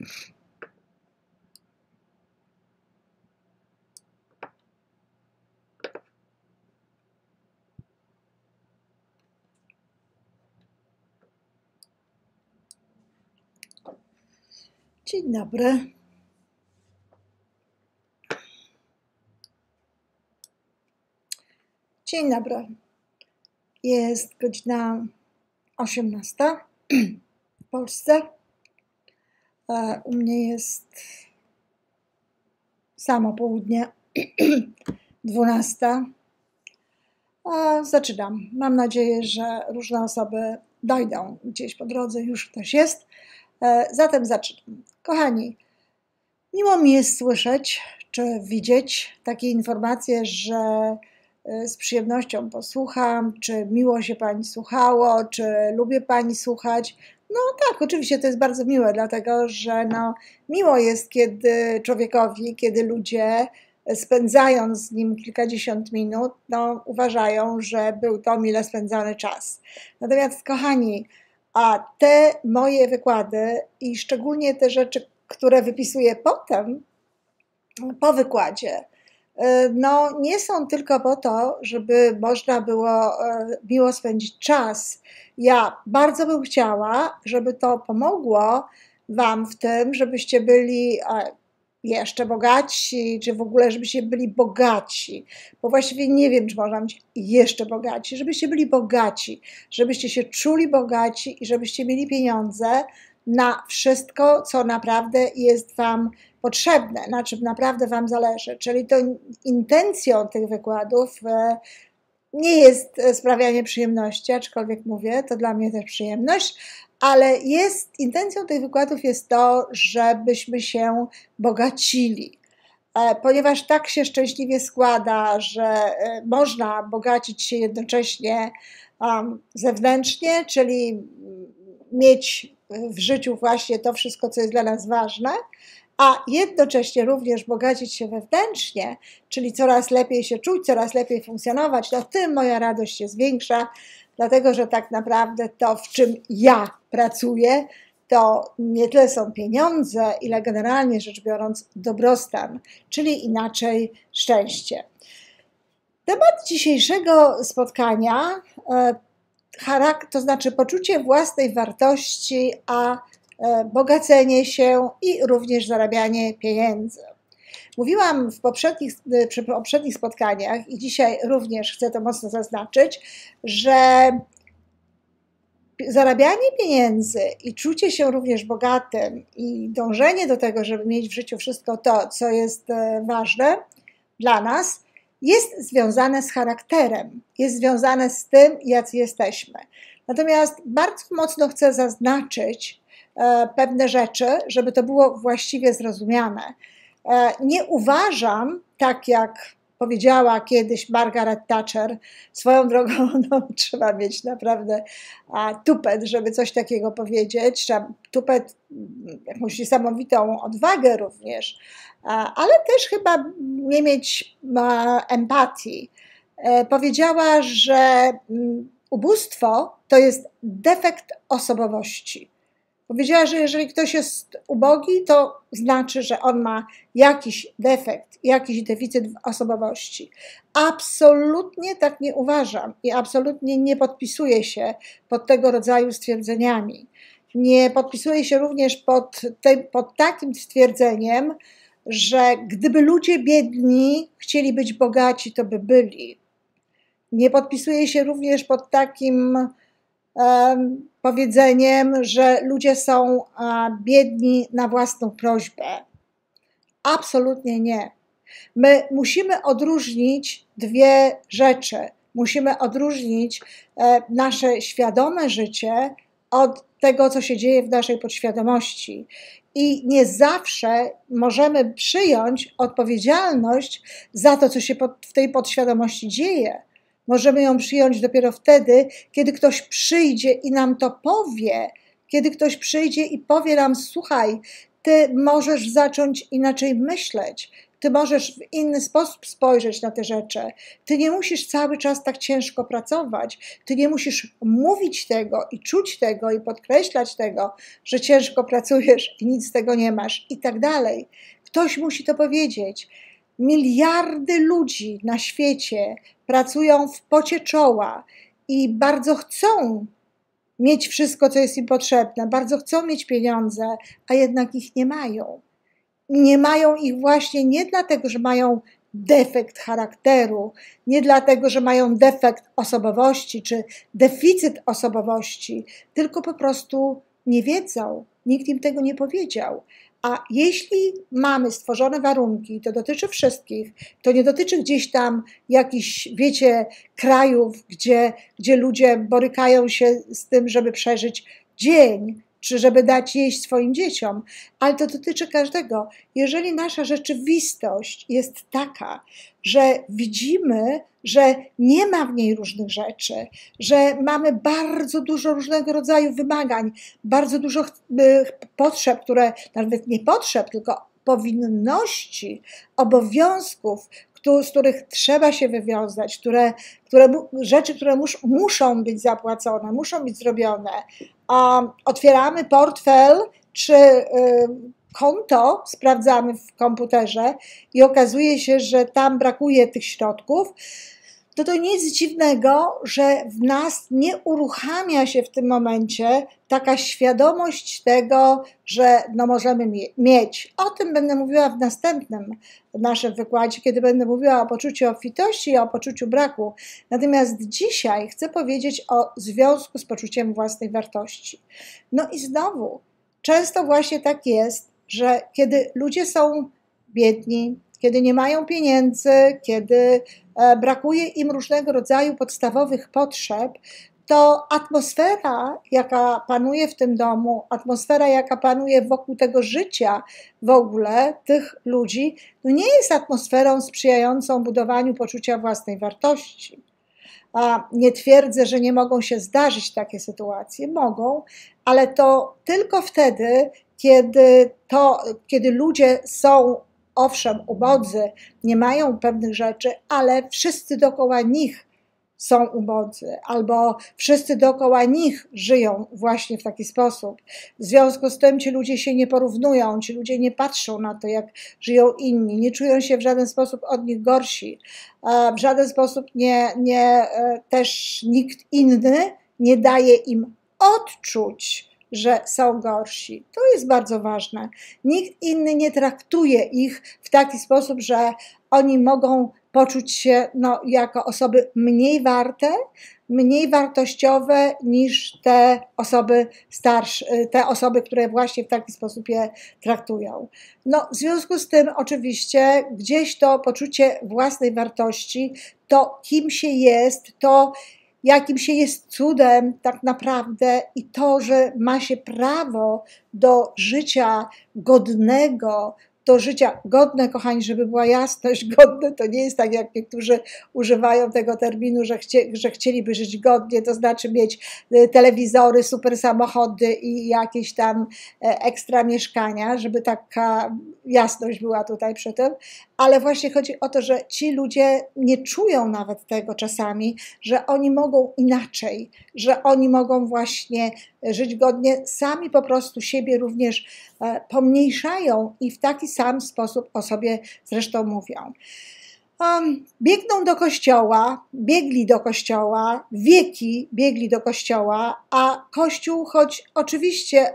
Dzień dobry. Dzień dobry. Jest godzina 18 w Polsce. E, u mnie jest samo południe 12. Zaczynam. Mam nadzieję, że różne osoby dojdą gdzieś po drodze, już ktoś jest. E, zatem zaczynam. Kochani, miło mi jest słyszeć czy widzieć takie informacje, że e, z przyjemnością posłucham, czy miło się Pani słuchało, czy lubię Pani słuchać. No tak, oczywiście to jest bardzo miłe, dlatego że no, miło jest, kiedy człowiekowi, kiedy ludzie spędzając z nim kilkadziesiąt minut, no, uważają, że był to mile spędzony czas. Natomiast, kochani, a te moje wykłady i szczególnie te rzeczy, które wypisuję potem, po wykładzie, no, nie są tylko po to, żeby można było y, miło spędzić czas. Ja bardzo bym chciała, żeby to pomogło Wam w tym, żebyście byli jeszcze bogaci, czy w ogóle, żebyście byli bogaci, bo właściwie nie wiem, czy można być jeszcze bogaci, żebyście byli bogaci, żebyście się czuli bogaci i żebyście mieli pieniądze na wszystko, co naprawdę jest Wam potrzebne, na czym naprawdę Wam zależy. Czyli to intencją tych wykładów e, nie jest sprawianie przyjemności, aczkolwiek mówię, to dla mnie też przyjemność, ale jest, intencją tych wykładów jest to, żebyśmy się bogacili. E, ponieważ tak się szczęśliwie składa, że e, można bogacić się jednocześnie zewnętrznie, czyli mieć w życiu właśnie to wszystko, co jest dla nas ważne, a jednocześnie również bogacić się wewnętrznie, czyli coraz lepiej się czuć, coraz lepiej funkcjonować, to tym moja radość jest większa, dlatego że tak naprawdę to, w czym ja pracuję, to nie tyle są pieniądze, ile generalnie rzecz biorąc dobrostan, czyli inaczej szczęście. Temat dzisiejszego spotkania, e, to znaczy poczucie własnej wartości, a e, bogacenie się i również zarabianie pieniędzy. Mówiłam w poprzednich, przy poprzednich spotkaniach i dzisiaj również chcę to mocno zaznaczyć, że zarabianie pieniędzy i czucie się również bogatym i dążenie do tego, żeby mieć w życiu wszystko to, co jest e, ważne dla nas, jest związane z charakterem, jest związane z tym, jacy jesteśmy. Natomiast bardzo mocno chcę zaznaczyć e, pewne rzeczy, żeby to było właściwie zrozumiane. E, nie uważam, tak jak powiedziała kiedyś Margaret Thatcher, swoją drogą no, trzeba mieć naprawdę a, tupet, żeby coś takiego powiedzieć, trzeba tupet, jakąś niesamowitą odwagę również, a, ale też chyba nie mieć a, empatii. E, powiedziała, że m, mm, ubóstwo to jest defekt osobowości. Powiedziała, że jeżeli ktoś jest ubogi, to znaczy, że on ma jakiś defekt, jakiś deficyt w osobowości. Absolutnie tak nie uważam i absolutnie nie podpisuję się pod tego rodzaju stwierdzeniami. Nie podpisuję się również pod, te, pod takim stwierdzeniem, że gdyby ludzie biedni chcieli być bogaci, to by byli. Nie podpisuję się również pod takim powiedzeniem, że ludzie są biedni na własną prośbę. Absolutnie nie. My musimy odróżnić dwie rzeczy. Musimy odróżnić e, nasze świadome życie od tego, co się dzieje w naszej podświadomości. I nie zawsze możemy przyjąć odpowiedzialność za to, co się w tej podświadomości dzieje. Możemy ją przyjąć dopiero wtedy, kiedy ktoś przyjdzie i nam to powie, kiedy ktoś przyjdzie i powie nam: Słuchaj, ty możesz zacząć inaczej myśleć, ty możesz w inny sposób spojrzeć na te rzeczy. Ty nie musisz cały czas tak ciężko pracować. Ty nie musisz mówić tego i czuć tego i podkreślać tego, że ciężko pracujesz i nic z tego nie masz i tak dalej. Ktoś musi to powiedzieć. Miliardy ludzi na świecie pracują w pocie czoła i bardzo chcą mieć wszystko, co jest im potrzebne, bardzo chcą mieć pieniądze, a jednak ich nie mają. Nie mają ich właśnie nie dlatego, że mają defekt charakteru, nie dlatego, że mają defekt osobowości czy deficyt osobowości, tylko po prostu nie wiedzą. Nikt im tego nie powiedział. A jeśli mamy stworzone warunki, to dotyczy wszystkich, to nie dotyczy gdzieś tam jakichś, wiecie, krajów, gdzie, gdzie ludzie borykają się z tym, żeby przeżyć dzień, czy żeby dać jeść swoim dzieciom, ale to dotyczy każdego. Jeżeli nasza rzeczywistość jest taka, że widzimy, że nie ma w niej różnych rzeczy, że mamy bardzo dużo różnego rodzaju wymagań, bardzo dużo potrzeb, które nawet nie potrzeb, tylko powinności, obowiązków, z których trzeba się wywiązać, które, które, rzeczy, które mus, muszą być zapłacone, muszą być zrobione. A otwieramy portfel czy y, konto, sprawdzamy w komputerze i okazuje się, że tam brakuje tych środków, to to nic dziwnego, że w nas nie uruchamia się w tym momencie taka świadomość tego, że no możemy mieć. O tym będę mówiła w następnym naszym wykładzie, kiedy będę mówiła o poczuciu obfitości i o poczuciu braku. Natomiast dzisiaj chcę powiedzieć o związku z poczuciem własnej wartości. No i znowu, często właśnie tak jest, że kiedy ludzie są biedni, kiedy nie mają pieniędzy, kiedy e, brakuje im różnego rodzaju podstawowych potrzeb, to atmosfera, jaka panuje w tym domu, atmosfera, jaka panuje wokół tego życia w ogóle tych ludzi, no nie jest atmosferą sprzyjającą budowaniu poczucia własnej wartości. A nie twierdzę, że nie mogą się zdarzyć takie sytuacje, mogą, ale to tylko wtedy, kiedy, to, kiedy ludzie są owszem, ubodzy, nie mają pewnych rzeczy, ale wszyscy dookoła nich są ubodzy, albo wszyscy dookoła nich żyją właśnie w taki sposób. W związku z tym ci ludzie się nie porównują, ci ludzie nie patrzą na to, jak żyją inni, nie czują się w żaden sposób od nich gorsi, w żaden sposób nie, nie e, też nikt inny nie daje im odczuć że są gorsi. To jest bardzo ważne. Nikt inny nie traktuje ich w taki sposób, że oni mogą poczuć się no, jako osoby mniej warte, mniej wartościowe niż te osoby starsze, te osoby, które właśnie w taki sposób je traktują. No, w związku z tym, oczywiście, gdzieś to poczucie własnej wartości, to kim się jest, to jakim się jest cudem tak naprawdę i to, że ma się prawo do życia godnego, do życia godne, kochani, żeby była jasność, godne to nie jest tak, jak niektórzy używają tego terminu, że, chcie, że chcieliby żyć godnie, to znaczy mieć e, telewizory, super samochody i jakieś tam e, ekstra mieszkania, żeby taka jasność była tutaj przy tym, ale właśnie chodzi o to, że ci ludzie nie czują nawet tego czasami, że oni mogą inaczej, że oni mogą właśnie żyć godnie, sami po prostu siebie również pomniejszają i w taki sam sposób o sobie zresztą mówią. Um, biegną do kościoła, biegli do kościoła, wieki biegli do kościoła, a kościół, choć oczywiście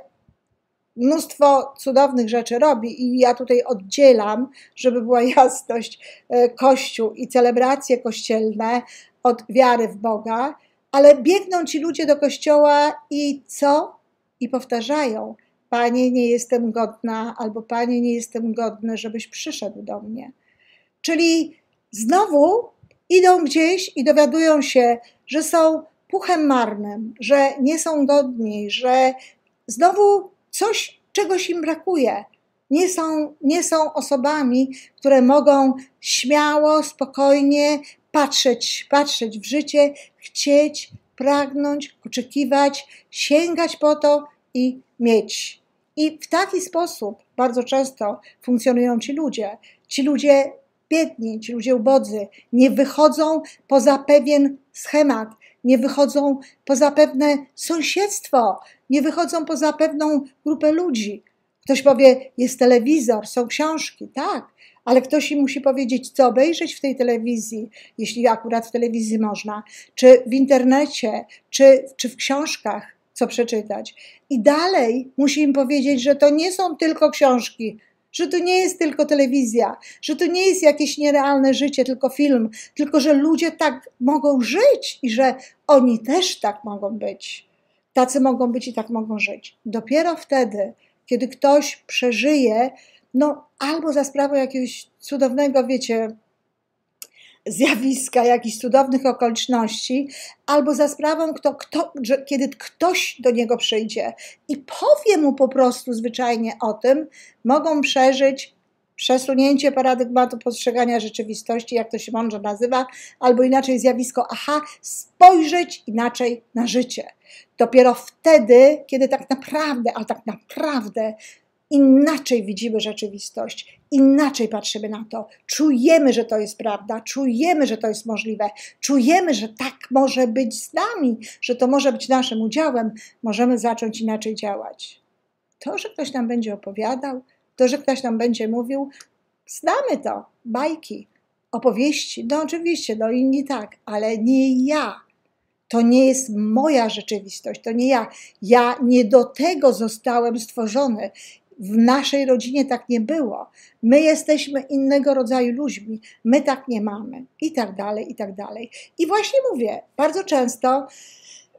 mnóstwo cudownych rzeczy robi i ja tutaj oddzielam, żeby była jasność, e, Kościół i celebracje kościelne od wiary w Boga, ale biegną ci ludzie do kościoła i co? I powtarzają: Panie, nie jestem godna, albo Panie, nie jestem godny, żebyś przyszedł do mnie. Czyli znowu idą gdzieś i dowiadują się, że są puchem marnym, że nie są godni, że znowu coś, czegoś im brakuje. Nie są, nie są osobami, które mogą śmiało, spokojnie patrzeć, patrzeć w życie, chcieć, pragnąć, oczekiwać, sięgać po to i mieć. I w taki sposób bardzo często funkcjonują ci ludzie. ci ludzie biedni, ci ludzie ubodzy nie wychodzą poza pewien schemat, nie wychodzą poza pewne sąsiedztwo, nie wychodzą poza pewną grupę ludzi. Ktoś powie, jest telewizor, są książki, tak, ale ktoś im musi powiedzieć, co obejrzeć w tej telewizji, jeśli akurat w telewizji można, czy w internecie, czy, czy w książkach, co przeczytać. I dalej musi im powiedzieć, że to nie są tylko książki, że to nie jest tylko telewizja, że to nie jest jakieś nierealne życie, tylko film, tylko że ludzie tak mogą żyć i że oni też tak mogą być. Tacy mogą być i tak mogą żyć. Dopiero wtedy, kiedy ktoś przeżyje, no albo za sprawą jakiegoś cudownego, wiecie, zjawiska, jakichś cudownych okoliczności, albo za sprawą, kto, kto, że kiedy ktoś do niego przyjdzie i powie mu po prostu zwyczajnie o tym, mogą przeżyć przesunięcie paradygmatu postrzegania rzeczywistości, jak to się mądrze nazywa, albo inaczej zjawisko aha, spojrzeć inaczej na życie. Dopiero wtedy, kiedy tak naprawdę, ale tak naprawdę inaczej widzimy rzeczywistość, inaczej patrzymy na to, czujemy, że to jest prawda, czujemy, że to jest możliwe, czujemy, że tak może być z nami, że to może być naszym udziałem, możemy zacząć inaczej działać. To, że ktoś nam będzie opowiadał, to, że ktoś nam będzie mówił, znamy to, bajki, opowieści, no oczywiście, no inni tak, ale nie ja. To nie jest moja rzeczywistość, to nie ja. Ja nie do tego zostałem stworzony w naszej rodzinie tak nie było. My jesteśmy innego rodzaju ludźmi, my tak nie mamy i tak dalej, i tak dalej. I właśnie mówię, bardzo często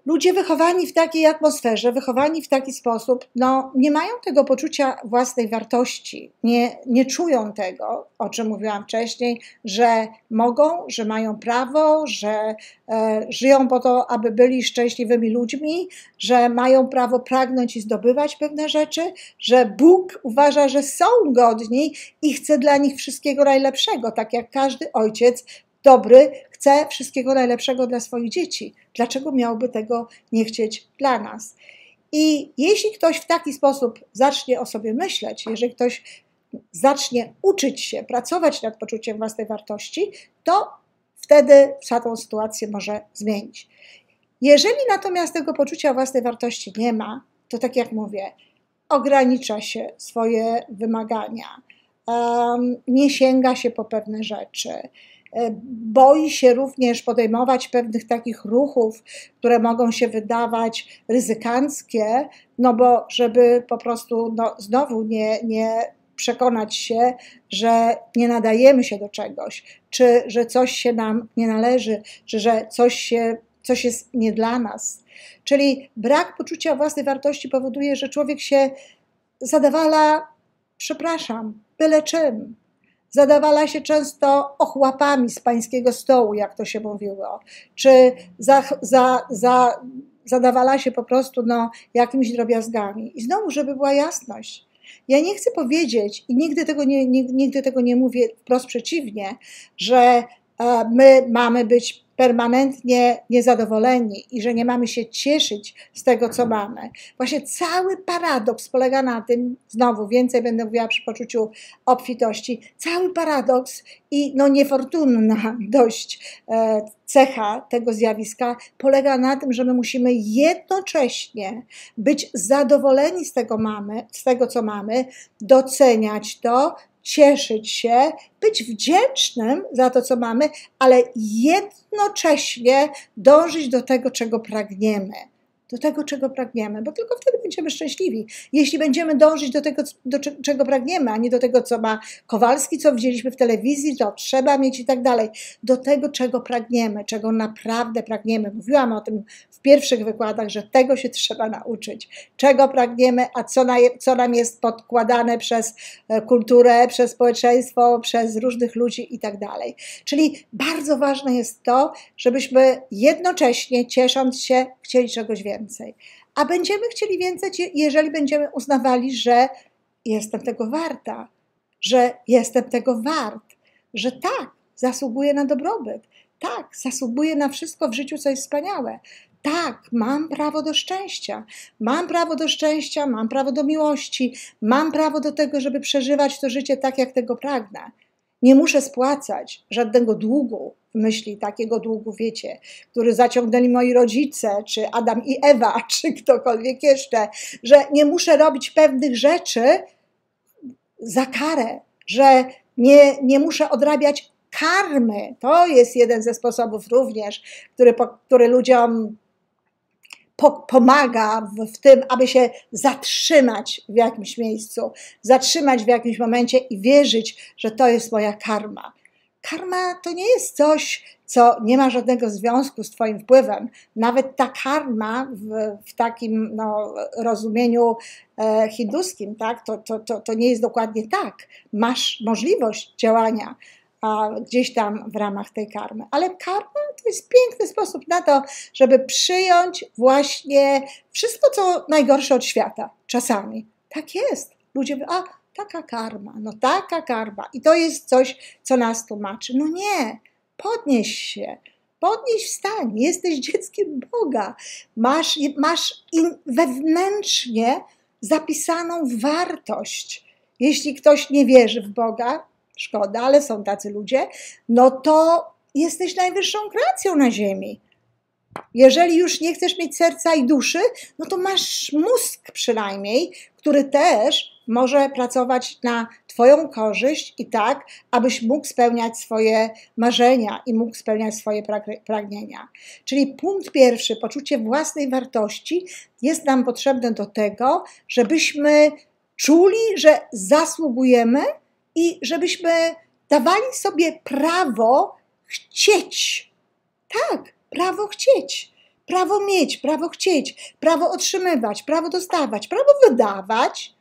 ludzie wychowani w takiej atmosferze, wychowani w taki sposób, no, nie mają tego poczucia własnej wartości, nie, nie czują tego, o czym mówiłam wcześniej, że mogą, że mają prawo, że e, żyją po to, aby byli szczęśliwymi ludźmi, że mają prawo pragnąć i zdobywać pewne rzeczy, że Bóg uważa, że są godni i chce dla nich wszystkiego najlepszego, tak jak każdy ojciec dobry chce wszystkiego najlepszego dla swoich dzieci. Dlaczego miałby tego nie chcieć dla nas? I jeśli ktoś w taki sposób zacznie o sobie myśleć, jeżeli ktoś zacznie uczyć się, pracować nad poczuciem własnej wartości, to wtedy tą sytuację może zmienić. Jeżeli natomiast tego poczucia własnej wartości nie ma, to tak jak mówię, ogranicza się swoje wymagania, nie sięga się po pewne rzeczy, boi się również podejmować pewnych takich ruchów, które mogą się wydawać ryzykanckie, no bo żeby po prostu no, znowu nie, nie przekonać się, że nie nadajemy się do czegoś, czy że coś się nam nie należy, czy że coś, się, coś jest nie dla nas. Czyli brak poczucia własnej wartości powoduje, że człowiek się zadawala, przepraszam, byle czym zadawala się często ochłapami z pańskiego stołu, jak to się mówiło, czy za, za, za, zadawala się po prostu no, jakimiś drobiazgami. I znowu, żeby była jasność. Ja nie chcę powiedzieć i nigdy tego nie, nigdy tego nie mówię wprost przeciwnie, że e, my mamy być permanentnie niezadowoleni i że nie mamy się cieszyć z tego, co mamy. Właśnie cały paradoks polega na tym, znowu więcej będę mówiła przy poczuciu obfitości, cały paradoks i no niefortunna dość e, cecha tego zjawiska polega na tym, że my musimy jednocześnie być zadowoleni z tego, mamy, z tego co mamy, doceniać to, cieszyć się, być wdzięcznym za to, co mamy, ale jednocześnie dążyć do tego, czego pragniemy do tego, czego pragniemy, bo tylko wtedy będziemy szczęśliwi. Jeśli będziemy dążyć do tego, do czego pragniemy, a nie do tego, co ma Kowalski, co widzieliśmy w telewizji, to trzeba mieć i tak dalej. Do tego, czego pragniemy, czego naprawdę pragniemy. Mówiłam o tym w pierwszych wykładach, że tego się trzeba nauczyć. Czego pragniemy, a co, na, co nam jest podkładane przez e, kulturę, przez społeczeństwo, przez różnych ludzi i tak dalej. Czyli bardzo ważne jest to, żebyśmy jednocześnie, ciesząc się, chcieli czegoś więcej więcej. A będziemy chcieli więcej, jeżeli będziemy uznawali, że jestem tego warta, że jestem tego wart, że tak, zasługuję na dobrobyt, tak, zasługuję na wszystko w życiu, co jest wspaniałe. Tak, mam prawo do szczęścia. Mam prawo do szczęścia, mam prawo do miłości, mam prawo do tego, żeby przeżywać to życie tak, jak tego pragnę. Nie muszę spłacać żadnego długu, myśli takiego długu, wiecie, który zaciągnęli moi rodzice, czy Adam i Ewa, czy ktokolwiek jeszcze, że nie muszę robić pewnych rzeczy za karę, że nie, nie muszę odrabiać karmy. To jest jeden ze sposobów również, który, który ludziom pomaga w, tym, aby się zatrzymać w jakimś miejscu, zatrzymać w jakimś momencie i wierzyć, że to jest moja karma. Karma to nie jest coś, co nie ma żadnego związku z Twoim wpływem. Nawet ta karma w, w takim no, rozumieniu e, hinduskim, tak, to, to, to, to nie jest dokładnie tak. Masz możliwość działania gdzieś tam w ramach tej karmy. Ale karma to jest piękny sposób na to, żeby przyjąć właśnie wszystko, co najgorsze od świata. Czasami. Tak jest. Ludzie mówią, a taka karma, no taka karma. I to jest coś, co nas tłumaczy. No nie, podnieś się, podnieś wstań, jesteś dzieckiem Boga. Masz, masz wewnętrznie zapisaną wartość. Jeśli ktoś nie wierzy w Boga, szkoda, ale są tacy ludzie, no to jesteś najwyższą kreacją na ziemi. Jeżeli już nie chcesz mieć serca i duszy, no to masz mózg przynajmniej, który też może pracować na Twoją korzyść i tak, abyś mógł spełniać swoje marzenia i mógł spełniać swoje pragnienia. Czyli punkt pierwszy, poczucie własnej wartości jest nam potrzebne do tego, żebyśmy czuli, że zasługujemy i żebyśmy dawali sobie prawo chcieć. Tak, prawo chcieć. Prawo mieć, prawo chcieć, prawo otrzymywać, prawo dostawać, prawo wydawać,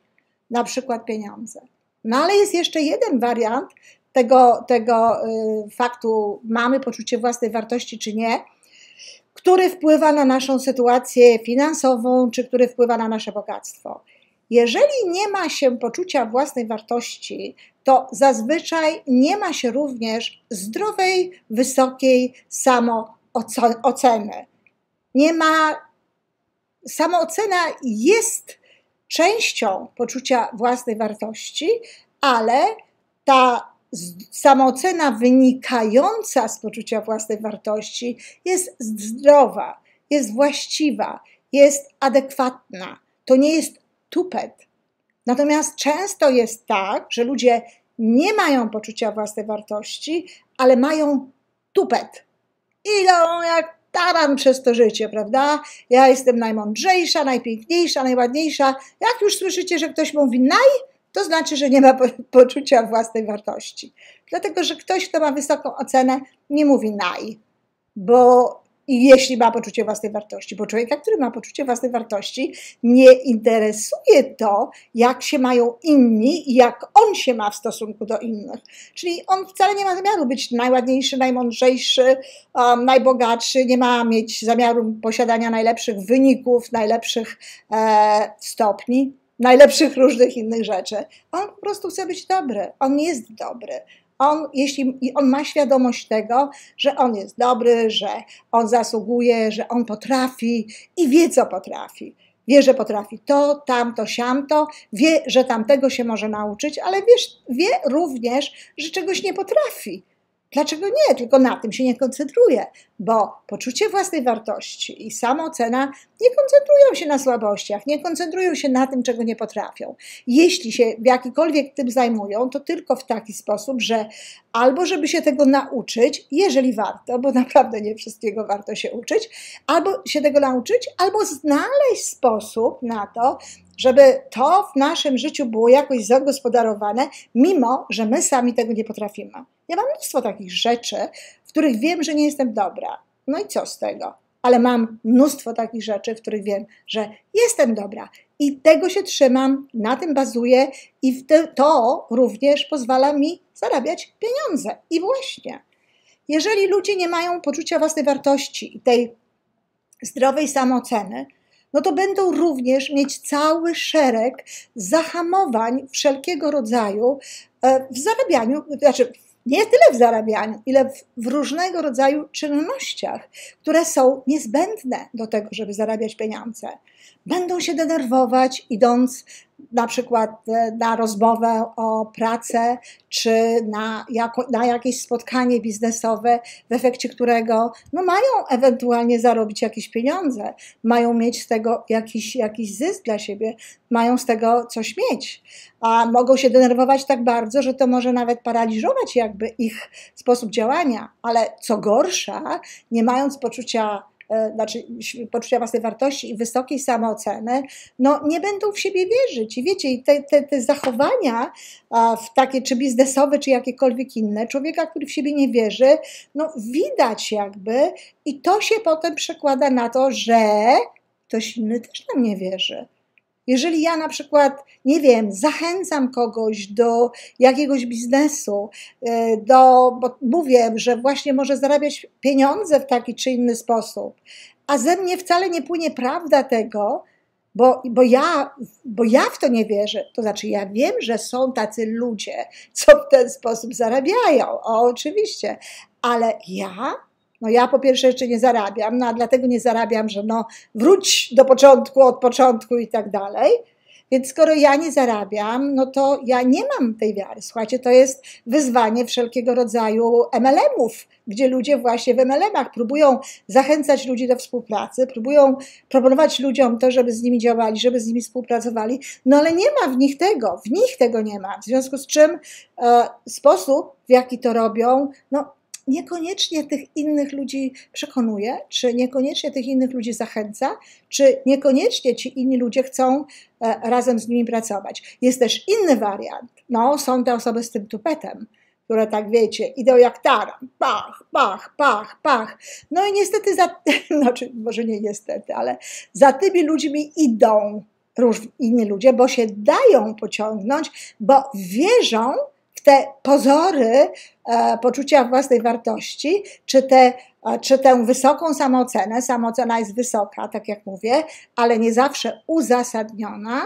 na przykład pieniądze. No ale jest jeszcze jeden wariant tego, tego y, faktu, mamy poczucie własnej wartości czy nie, który wpływa na naszą sytuację finansową, czy który wpływa na nasze bogactwo. Jeżeli nie ma się poczucia własnej wartości, to zazwyczaj nie ma się również zdrowej, wysokiej samooceny. Nie ma. Samoocena jest częścią poczucia własnej wartości, ale ta samoocena wynikająca z poczucia własnej wartości jest zdrowa, jest właściwa, jest adekwatna. To nie jest tupet. Natomiast często jest tak, że ludzie nie mają poczucia własnej wartości, ale mają tupet. Idą jak taran przez to życie, prawda? Ja jestem najmądrzejsza, najpiękniejsza, najładniejsza. Jak już słyszycie, że ktoś mówi naj, to znaczy, że nie ma poczucia własnej wartości. Dlatego, że ktoś, kto ma wysoką ocenę, nie mówi naj, bo i jeśli ma poczucie własnej wartości, bo człowieka, który ma poczucie własnej wartości, nie interesuje to, jak się mają inni i jak on się ma w stosunku do innych. Czyli on wcale nie ma zamiaru być najładniejszy, najmądrzejszy, um, najbogatszy, nie ma mieć zamiaru posiadania najlepszych wyników, najlepszych e, stopni, najlepszych różnych innych rzeczy. On po prostu chce być dobry. On jest dobry on, jeśli on ma świadomość tego, że on jest dobry, że on zasługuje, że on potrafi i wie, co potrafi. Wie, że potrafi to, tamto, siamto, wie, że tamtego się może nauczyć, ale wiesz, wie również, że czegoś nie potrafi Dlaczego nie? Tylko na tym się nie koncentruję, bo poczucie własnej wartości i samoocena nie koncentrują się na słabościach, nie koncentrują się na tym, czego nie potrafią. Jeśli się w jakikolwiek tym zajmują, to tylko w taki sposób, że albo żeby się tego nauczyć, jeżeli warto, bo naprawdę nie wszystkiego warto się uczyć, albo się tego nauczyć, albo znaleźć sposób na to, żeby to w naszym życiu było jakoś zagospodarowane, mimo że my sami tego nie potrafimy. Ja mam mnóstwo takich rzeczy, w których wiem, że nie jestem dobra. No i co z tego? Ale mam mnóstwo takich rzeczy, w których wiem, że jestem dobra i tego się trzymam, na tym bazuję i to również pozwala mi zarabiać pieniądze. I właśnie, jeżeli ludzie nie mają poczucia własnej wartości i tej zdrowej samooceny, no to będą również mieć cały szereg zahamowań wszelkiego rodzaju e, w zarabianiu, znaczy nie tyle w zarabianiu, ile w, w, różnego rodzaju czynnościach, które są niezbędne do tego, żeby zarabiać pieniądze. Będą się denerwować, idąc na przykład e, na rozmowę o pracę, czy na, jako, na jakieś spotkanie biznesowe, w efekcie którego no, mają ewentualnie zarobić jakieś pieniądze, mają mieć z tego jakiś, jakiś zysk dla siebie, mają z tego coś mieć. A mogą się denerwować tak bardzo, że to może nawet paraliżować jakby ich sposób działania, ale co gorsza, nie mając poczucia znaczy poczucia własnej wartości i wysokiej samooceny, no nie będą w siebie wierzyć. I wiecie, te, te, te zachowania w takie czy biznesowe, czy jakiekolwiek inne, człowieka, który w siebie nie wierzy, no widać jakby i to się potem przekłada na to, że ktoś inny też nam nie wierzy. Jeżeli ja na przykład, nie wiem, zachęcam kogoś do jakiegoś biznesu, e, do, bo mówię, że właśnie może zarabiać pieniądze w taki czy inny sposób, a ze mnie wcale nie płynie prawda tego, bo, bo, ja, bo ja w to nie wierzę. To znaczy, ja wiem, że są tacy ludzie, co w ten sposób zarabiają. O, oczywiście, ale ja no ja po pierwsze jeszcze nie zarabiam, no a dlatego nie zarabiam, że no wróć do początku, od początku i tak dalej. Więc skoro ja nie zarabiam, no to ja nie mam tej wiary. Słuchajcie, to jest wyzwanie wszelkiego rodzaju MLM-ów, gdzie ludzie właśnie w MLM-ach próbują zachęcać ludzi do współpracy, próbują proponować ludziom to, żeby z nimi działali, żeby z nimi współpracowali, no ale nie ma w nich tego, w nich tego nie ma. W związku z czym e, sposób, w jaki to robią, no niekoniecznie tych innych ludzi przekonuje, czy niekoniecznie tych innych ludzi zachęca, czy niekoniecznie ci inni ludzie chcą e, razem z nimi pracować. Jest też inny wariant. No, są te osoby z tym tupetem, które tak wiecie, idą jak taran, pach, pach, pach, pach. No i niestety, za, znaczy może nie niestety, ale za tymi ludźmi idą różni inni ludzie, bo się dają pociągnąć, bo wierzą, te pozory e, poczucia własnej wartości, czy, te, e, czy tę wysoką samoocenę, samoocena jest wysoka, tak jak mówię, ale nie zawsze uzasadniona.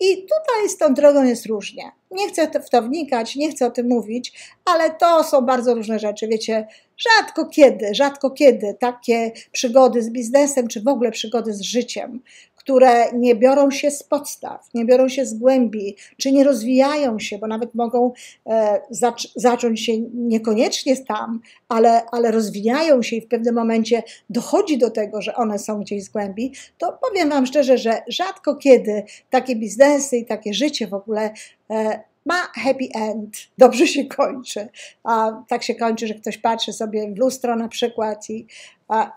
I tutaj z tą drogą jest różnie. Nie chcę w to wnikać, nie chcę o tym mówić, ale to są bardzo różne rzeczy. Wiecie, rzadko kiedy, rzadko kiedy takie przygody z biznesem, czy w ogóle przygody z życiem, które nie biorą się z podstaw, nie biorą się z głębi, czy nie rozwijają się, bo nawet mogą e, zac zacząć się niekoniecznie tam, ale, ale rozwijają się i w pewnym momencie dochodzi do tego, że one są gdzieś z głębi, to powiem Wam szczerze, że rzadko kiedy takie biznesy i takie życie w ogóle e, ma happy end, dobrze się kończy. A tak się kończy, że ktoś patrzy sobie w lustro na przykład i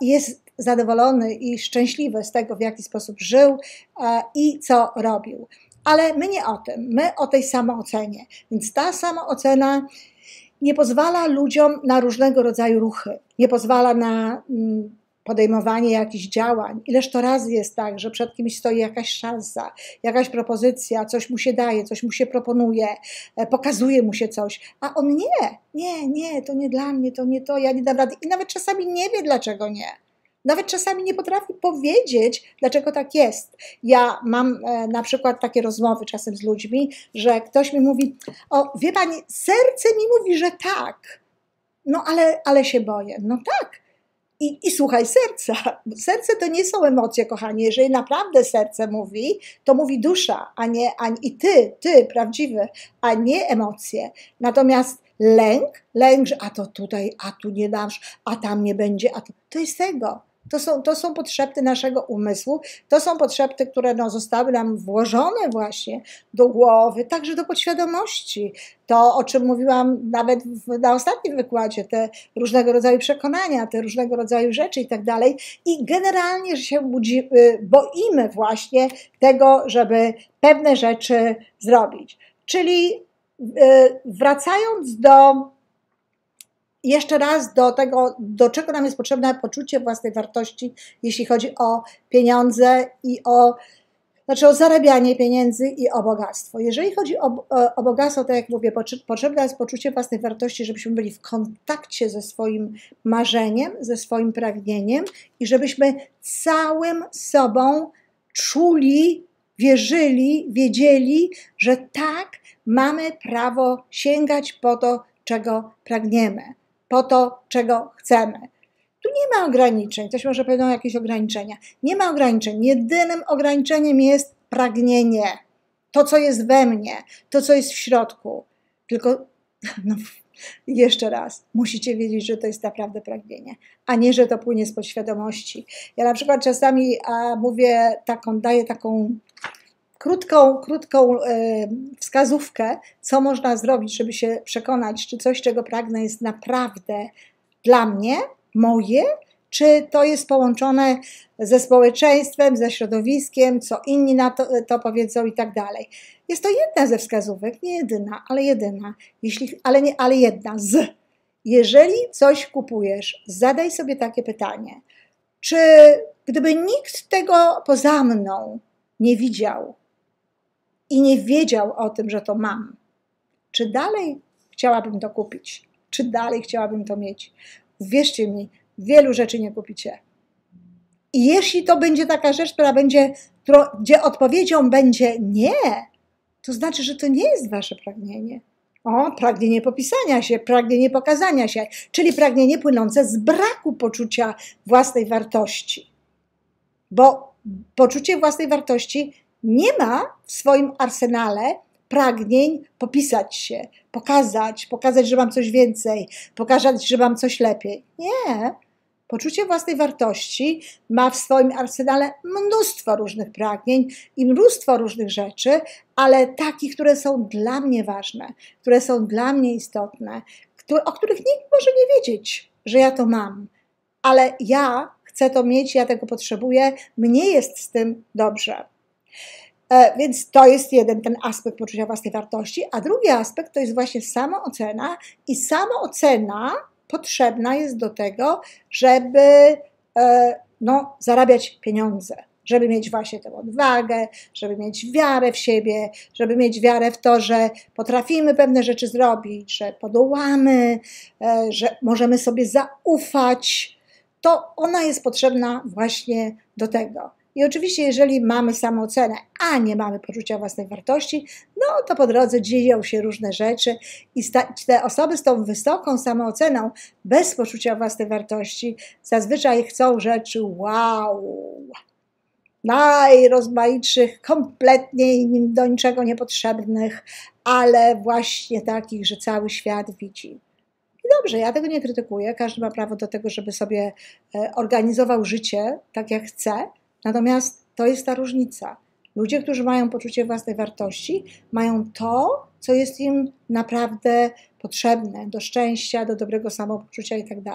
jest zadowolony i szczęśliwy z tego, w jaki sposób żył i co robił. Ale my nie o tym, my o tej samoocenie. Więc ta samoocena nie pozwala ludziom na różnego rodzaju ruchy, nie pozwala na mm, podejmowanie jakichś działań. Ileż to razy jest tak, że przed kimś stoi jakaś szansa, jakaś propozycja, coś mu się daje, coś mu się proponuje, e, pokazuje mu się coś, a on nie, nie, nie, to nie dla mnie, to nie to, ja nie dam rady. I nawet czasami nie wie, dlaczego nie. Nawet czasami nie potrafi powiedzieć, dlaczego tak jest. Ja mam e, na przykład takie rozmowy czasem z ludźmi, że ktoś mi mówi: O, wie pani, serce mi mówi, że tak. No ale, ale się boję. No tak. I, I słuchaj serca. Serce to nie są emocje, kochani. Jeżeli naprawdę serce mówi, to mówi dusza, a nie a, i ty, ty prawdziwy, a nie emocje. Natomiast lęk, lęk, że a to tutaj, a tu nie dasz, a tam nie będzie, a to, to jest tego. To są, to są potrzeby naszego umysłu, to są potrzeby, które no, zostały nam włożone właśnie do głowy, także do podświadomości. To, o czym mówiłam nawet w, na ostatnim wykładzie, te różnego rodzaju przekonania, te różnego rodzaju rzeczy i tak dalej. I generalnie, się budzi, y, boimy właśnie tego, żeby pewne rzeczy zrobić. Czyli y, wracając do jeszcze raz do tego, do czego nam jest potrzebne poczucie własnej wartości, jeśli chodzi o pieniądze i o, znaczy o zarabianie pieniędzy i o bogactwo. Jeżeli chodzi o, o bogactwo, tak jak mówię, potrzebne jest poczucie własnej wartości, żebyśmy byli w kontakcie ze swoim marzeniem, ze swoim pragnieniem i żebyśmy całym sobą czuli, wierzyli, wiedzieli, że tak, mamy prawo sięgać po to, czego pragniemy po to, czego chcemy. Tu nie ma ograniczeń. Ktoś może powiedzieć, jakieś ograniczenia. Nie ma ograniczeń. Jedynym ograniczeniem jest pragnienie. to, co jest we mnie, to, co jest w środku. Tylko, no, jeszcze raz, musicie wiedzieć, że to jest naprawdę pragnienie, a nie, że to płynie z podświadomości. Ja na przykład czasami a, mówię taką, daję taką krótką, krótką e, wskazówkę, co można zrobić, żeby się przekonać, czy coś, czego pragnę, jest naprawdę dla mnie, moje, czy to jest połączone ze społeczeństwem, ze środowiskiem, co inni na to, to powiedzą i tak dalej. Jest to jedna ze wskazówek, nie jedyna, ale jedyna, jeśli, ale, nie, ale jedna z. Jeżeli coś kupujesz, zadaj sobie takie pytanie, czy gdyby nikt tego poza mną nie widział i nie wiedział o tym, że to mam, czy dalej chciałabym to kupić? Czy dalej chciałabym to mieć? Wierzcie mi, wielu rzeczy nie kupicie. I jeśli to będzie taka rzecz, która będzie, gdzie odpowiedzią będzie nie, to znaczy, że to nie jest wasze pragnienie. O, pragnienie popisania się, pragnienie pokazania się, czyli pragnienie płynące z braku poczucia własnej wartości. Bo poczucie własnej wartości nie ma w swoim arsenale pragnień popisać się, pokazać, pokazać, że mam coś więcej, pokazać, że mam coś lepiej. Nie. Poczucie własnej wartości ma w swoim arsenale mnóstwo różnych pragnień i mnóstwo różnych rzeczy, ale takich, które są dla mnie ważne, które są dla mnie istotne, o których nikt może nie wiedzieć, że ja to mam. Ale ja chcę to mieć, ja tego potrzebuję, mnie jest z tym dobrze. E, więc to jest jeden ten aspekt poczucia własnej wartości, a drugi aspekt to jest właśnie samoocena i samoocena potrzebna jest do tego, żeby e, no, zarabiać pieniądze, żeby mieć właśnie tę odwagę, żeby mieć wiarę w siebie, żeby mieć wiarę w to, że potrafimy pewne rzeczy zrobić, że podołamy, e, że możemy sobie zaufać. To ona jest potrzebna właśnie do tego. I oczywiście, jeżeli mamy samoocenę, a nie mamy poczucia własnej wartości, no to po drodze dzieją się różne rzeczy i te osoby z tą wysoką samooceną, bez poczucia własnej wartości, zazwyczaj chcą rzeczy wow, najrozmaitszych, kompletnie do niczego niepotrzebnych, ale właśnie takich, że cały świat widzi. Dobrze, ja tego nie krytykuję. Każdy ma prawo do tego, żeby sobie e, organizował życie tak, jak chce. Natomiast to jest ta różnica. Ludzie, którzy mają poczucie własnej wartości, mają to, co jest im naprawdę potrzebne do szczęścia, do dobrego samopoczucia itd.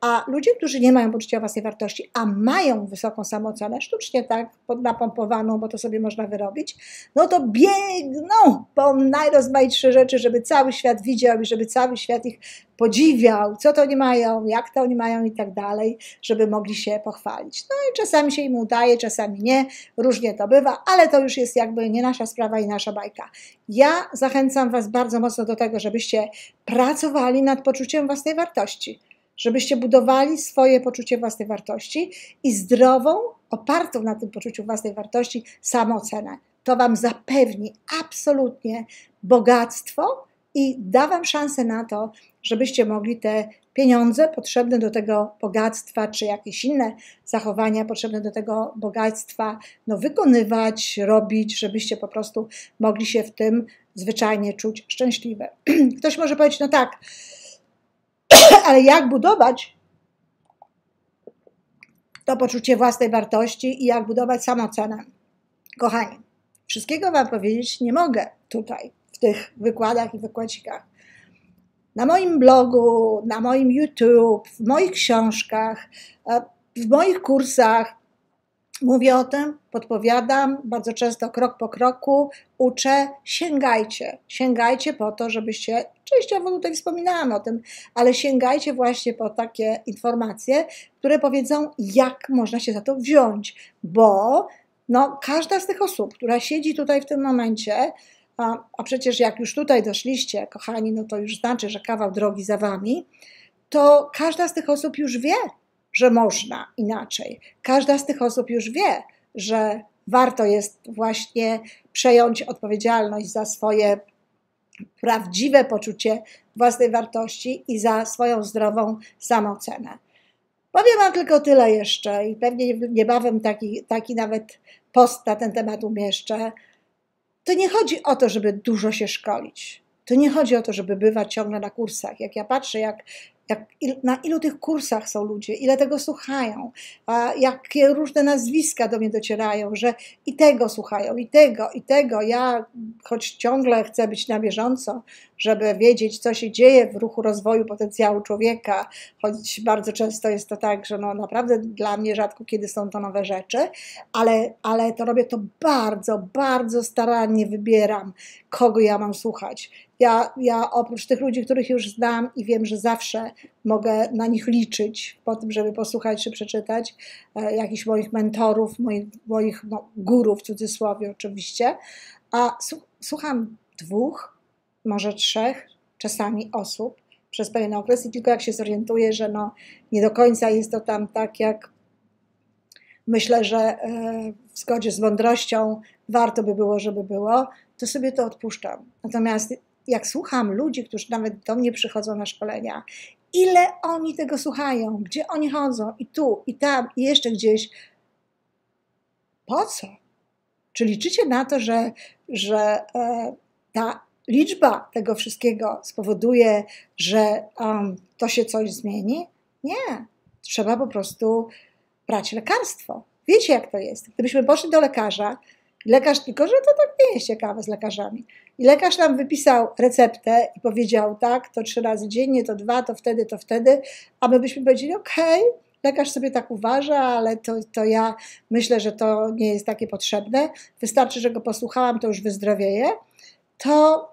A ludzie, którzy nie mają poczucia własnej wartości, a mają wysoką samoocenę, sztucznie tak napompowaną, bo to sobie można wyrobić, no to biegną po najrozmaitsze rzeczy, żeby cały świat widział i żeby cały świat ich podziwiał, co to oni mają, jak to oni mają i tak dalej, żeby mogli się pochwalić. No i czasami się im udaje, czasami nie, różnie to bywa, ale to już jest jakby nie nasza sprawa i nasza bajka. Ja zachęcam Was bardzo mocno do tego, żebyście pracowali nad poczuciem własnej wartości żebyście budowali swoje poczucie własnej wartości i zdrową, opartą na tym poczuciu własnej wartości samoocenę. To Wam zapewni absolutnie bogactwo i da Wam szansę na to, żebyście mogli te pieniądze potrzebne do tego bogactwa, czy jakieś inne zachowania potrzebne do tego bogactwa, no wykonywać, robić, żebyście po prostu mogli się w tym zwyczajnie czuć szczęśliwe. Ktoś może powiedzieć, no tak, ale jak budować to poczucie własnej wartości i jak budować samocenę? Kochani, wszystkiego Wam powiedzieć nie mogę tutaj, w tych wykładach i wykładsikach. Na moim blogu, na moim YouTube, w moich książkach, e, w moich kursach mówię o tym, podpowiadam, bardzo często krok po kroku uczę. Sięgajcie, sięgajcie po to, żebyście Częściowo tutaj wspominałam o tym, ale sięgajcie właśnie po takie informacje, które powiedzą, jak można się za to wziąć, bo no, każda z tych osób, która siedzi tutaj w tym momencie, a, a przecież jak już tutaj doszliście, kochani, no to już znaczy, że kawał drogi za wami, to każda z tych osób już wie, że można inaczej. Każda z tych osób już wie, że warto jest właśnie przejąć odpowiedzialność za swoje prawdziwe poczucie własnej wartości i za swoją zdrową samoocenę. Powiem Wam tylko tyle jeszcze i pewnie niebawem taki, taki nawet post na ten temat umieszczę. to nie chodzi o to, żeby dużo się szkolić. To nie chodzi o to, żeby bywać ciągle na kursach. Jak ja patrzę, jak jak, na ilu tych kursach są ludzie, ile tego słuchają, jakie różne nazwiska do mnie docierają, że i tego słuchają, i tego, i tego. Ja, choć ciągle chcę być na bieżąco, żeby wiedzieć, co się dzieje w ruchu rozwoju potencjału człowieka, choć bardzo często jest to tak, że no naprawdę dla mnie rzadko kiedy są to nowe rzeczy, ale, ale to robię to bardzo, bardzo starannie wybieram, kogo ja mam słuchać. Ja, ja oprócz tych ludzi, których już znam i wiem, że zawsze mogę na nich liczyć po tym, żeby posłuchać czy przeczytać e, jakichś moich mentorów, moich, moich no, górów w cudzysłowie oczywiście, a słucham dwóch, może trzech czasami osób przez pewien okres i tylko jak się zorientuję, że no, nie do końca jest to tam tak, jak myślę, że e, w zgodzie z mądrością warto by było, żeby było, to sobie to odpuszczam. Natomiast jak słucham ludzi, którzy nawet do mnie przychodzą na szkolenia, ile oni tego słuchają, gdzie oni chodzą, i tu, i tam, i jeszcze gdzieś. Po co? Czy liczycie na to, że, że e, ta liczba tego wszystkiego spowoduje, że um, to się coś zmieni? Nie. Trzeba po prostu brać lekarstwo. Wiecie, jak to jest. Gdybyśmy poszli do lekarza, lekarz, tylko że to tak nie jest ciekawe z lekarzami. I lekarz nam wypisał receptę i powiedział, tak, to trzy razy dziennie, to dwa, to wtedy, to wtedy, a my byśmy powiedzieli, okej, okay, lekarz sobie tak uważa, ale to, to ja myślę, że to nie jest takie potrzebne. Wystarczy, że go posłuchałam, to już wyzdrowieje. To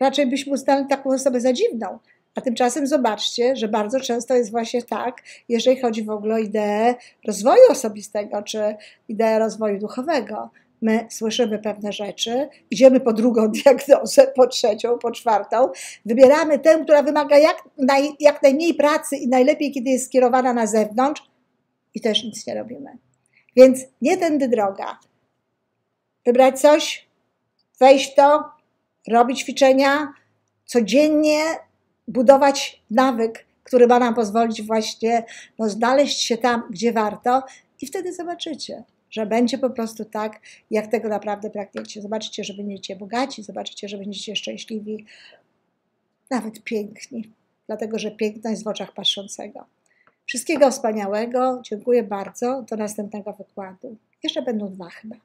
raczej byśmy uznali taką osobę za dziwną. A tymczasem zobaczcie, że bardzo często jest właśnie tak, jeżeli chodzi w ogóle o ideę rozwoju osobistego czy ideę rozwoju duchowego. My słyszymy pewne rzeczy, idziemy po drugą diagnozę, po trzecią, po czwartą, wybieramy tę, która wymaga jak, naj, jak najmniej pracy i najlepiej, kiedy jest skierowana na zewnątrz, i też nic nie robimy. Więc nie tędy droga. Wybrać coś, wejść w to, robić ćwiczenia, codziennie budować nawyk, który ma nam pozwolić właśnie no, znaleźć się tam, gdzie warto, i wtedy zobaczycie, że będzie po prostu tak, jak tego naprawdę pragniecie. Zobaczycie, że będziecie bogaci, zobaczycie, że będziecie szczęśliwi, nawet piękni, dlatego że piękno jest w oczach patrzącego. Wszystkiego wspaniałego, dziękuję bardzo, do następnego wykładu. Jeszcze będą dwa chyba.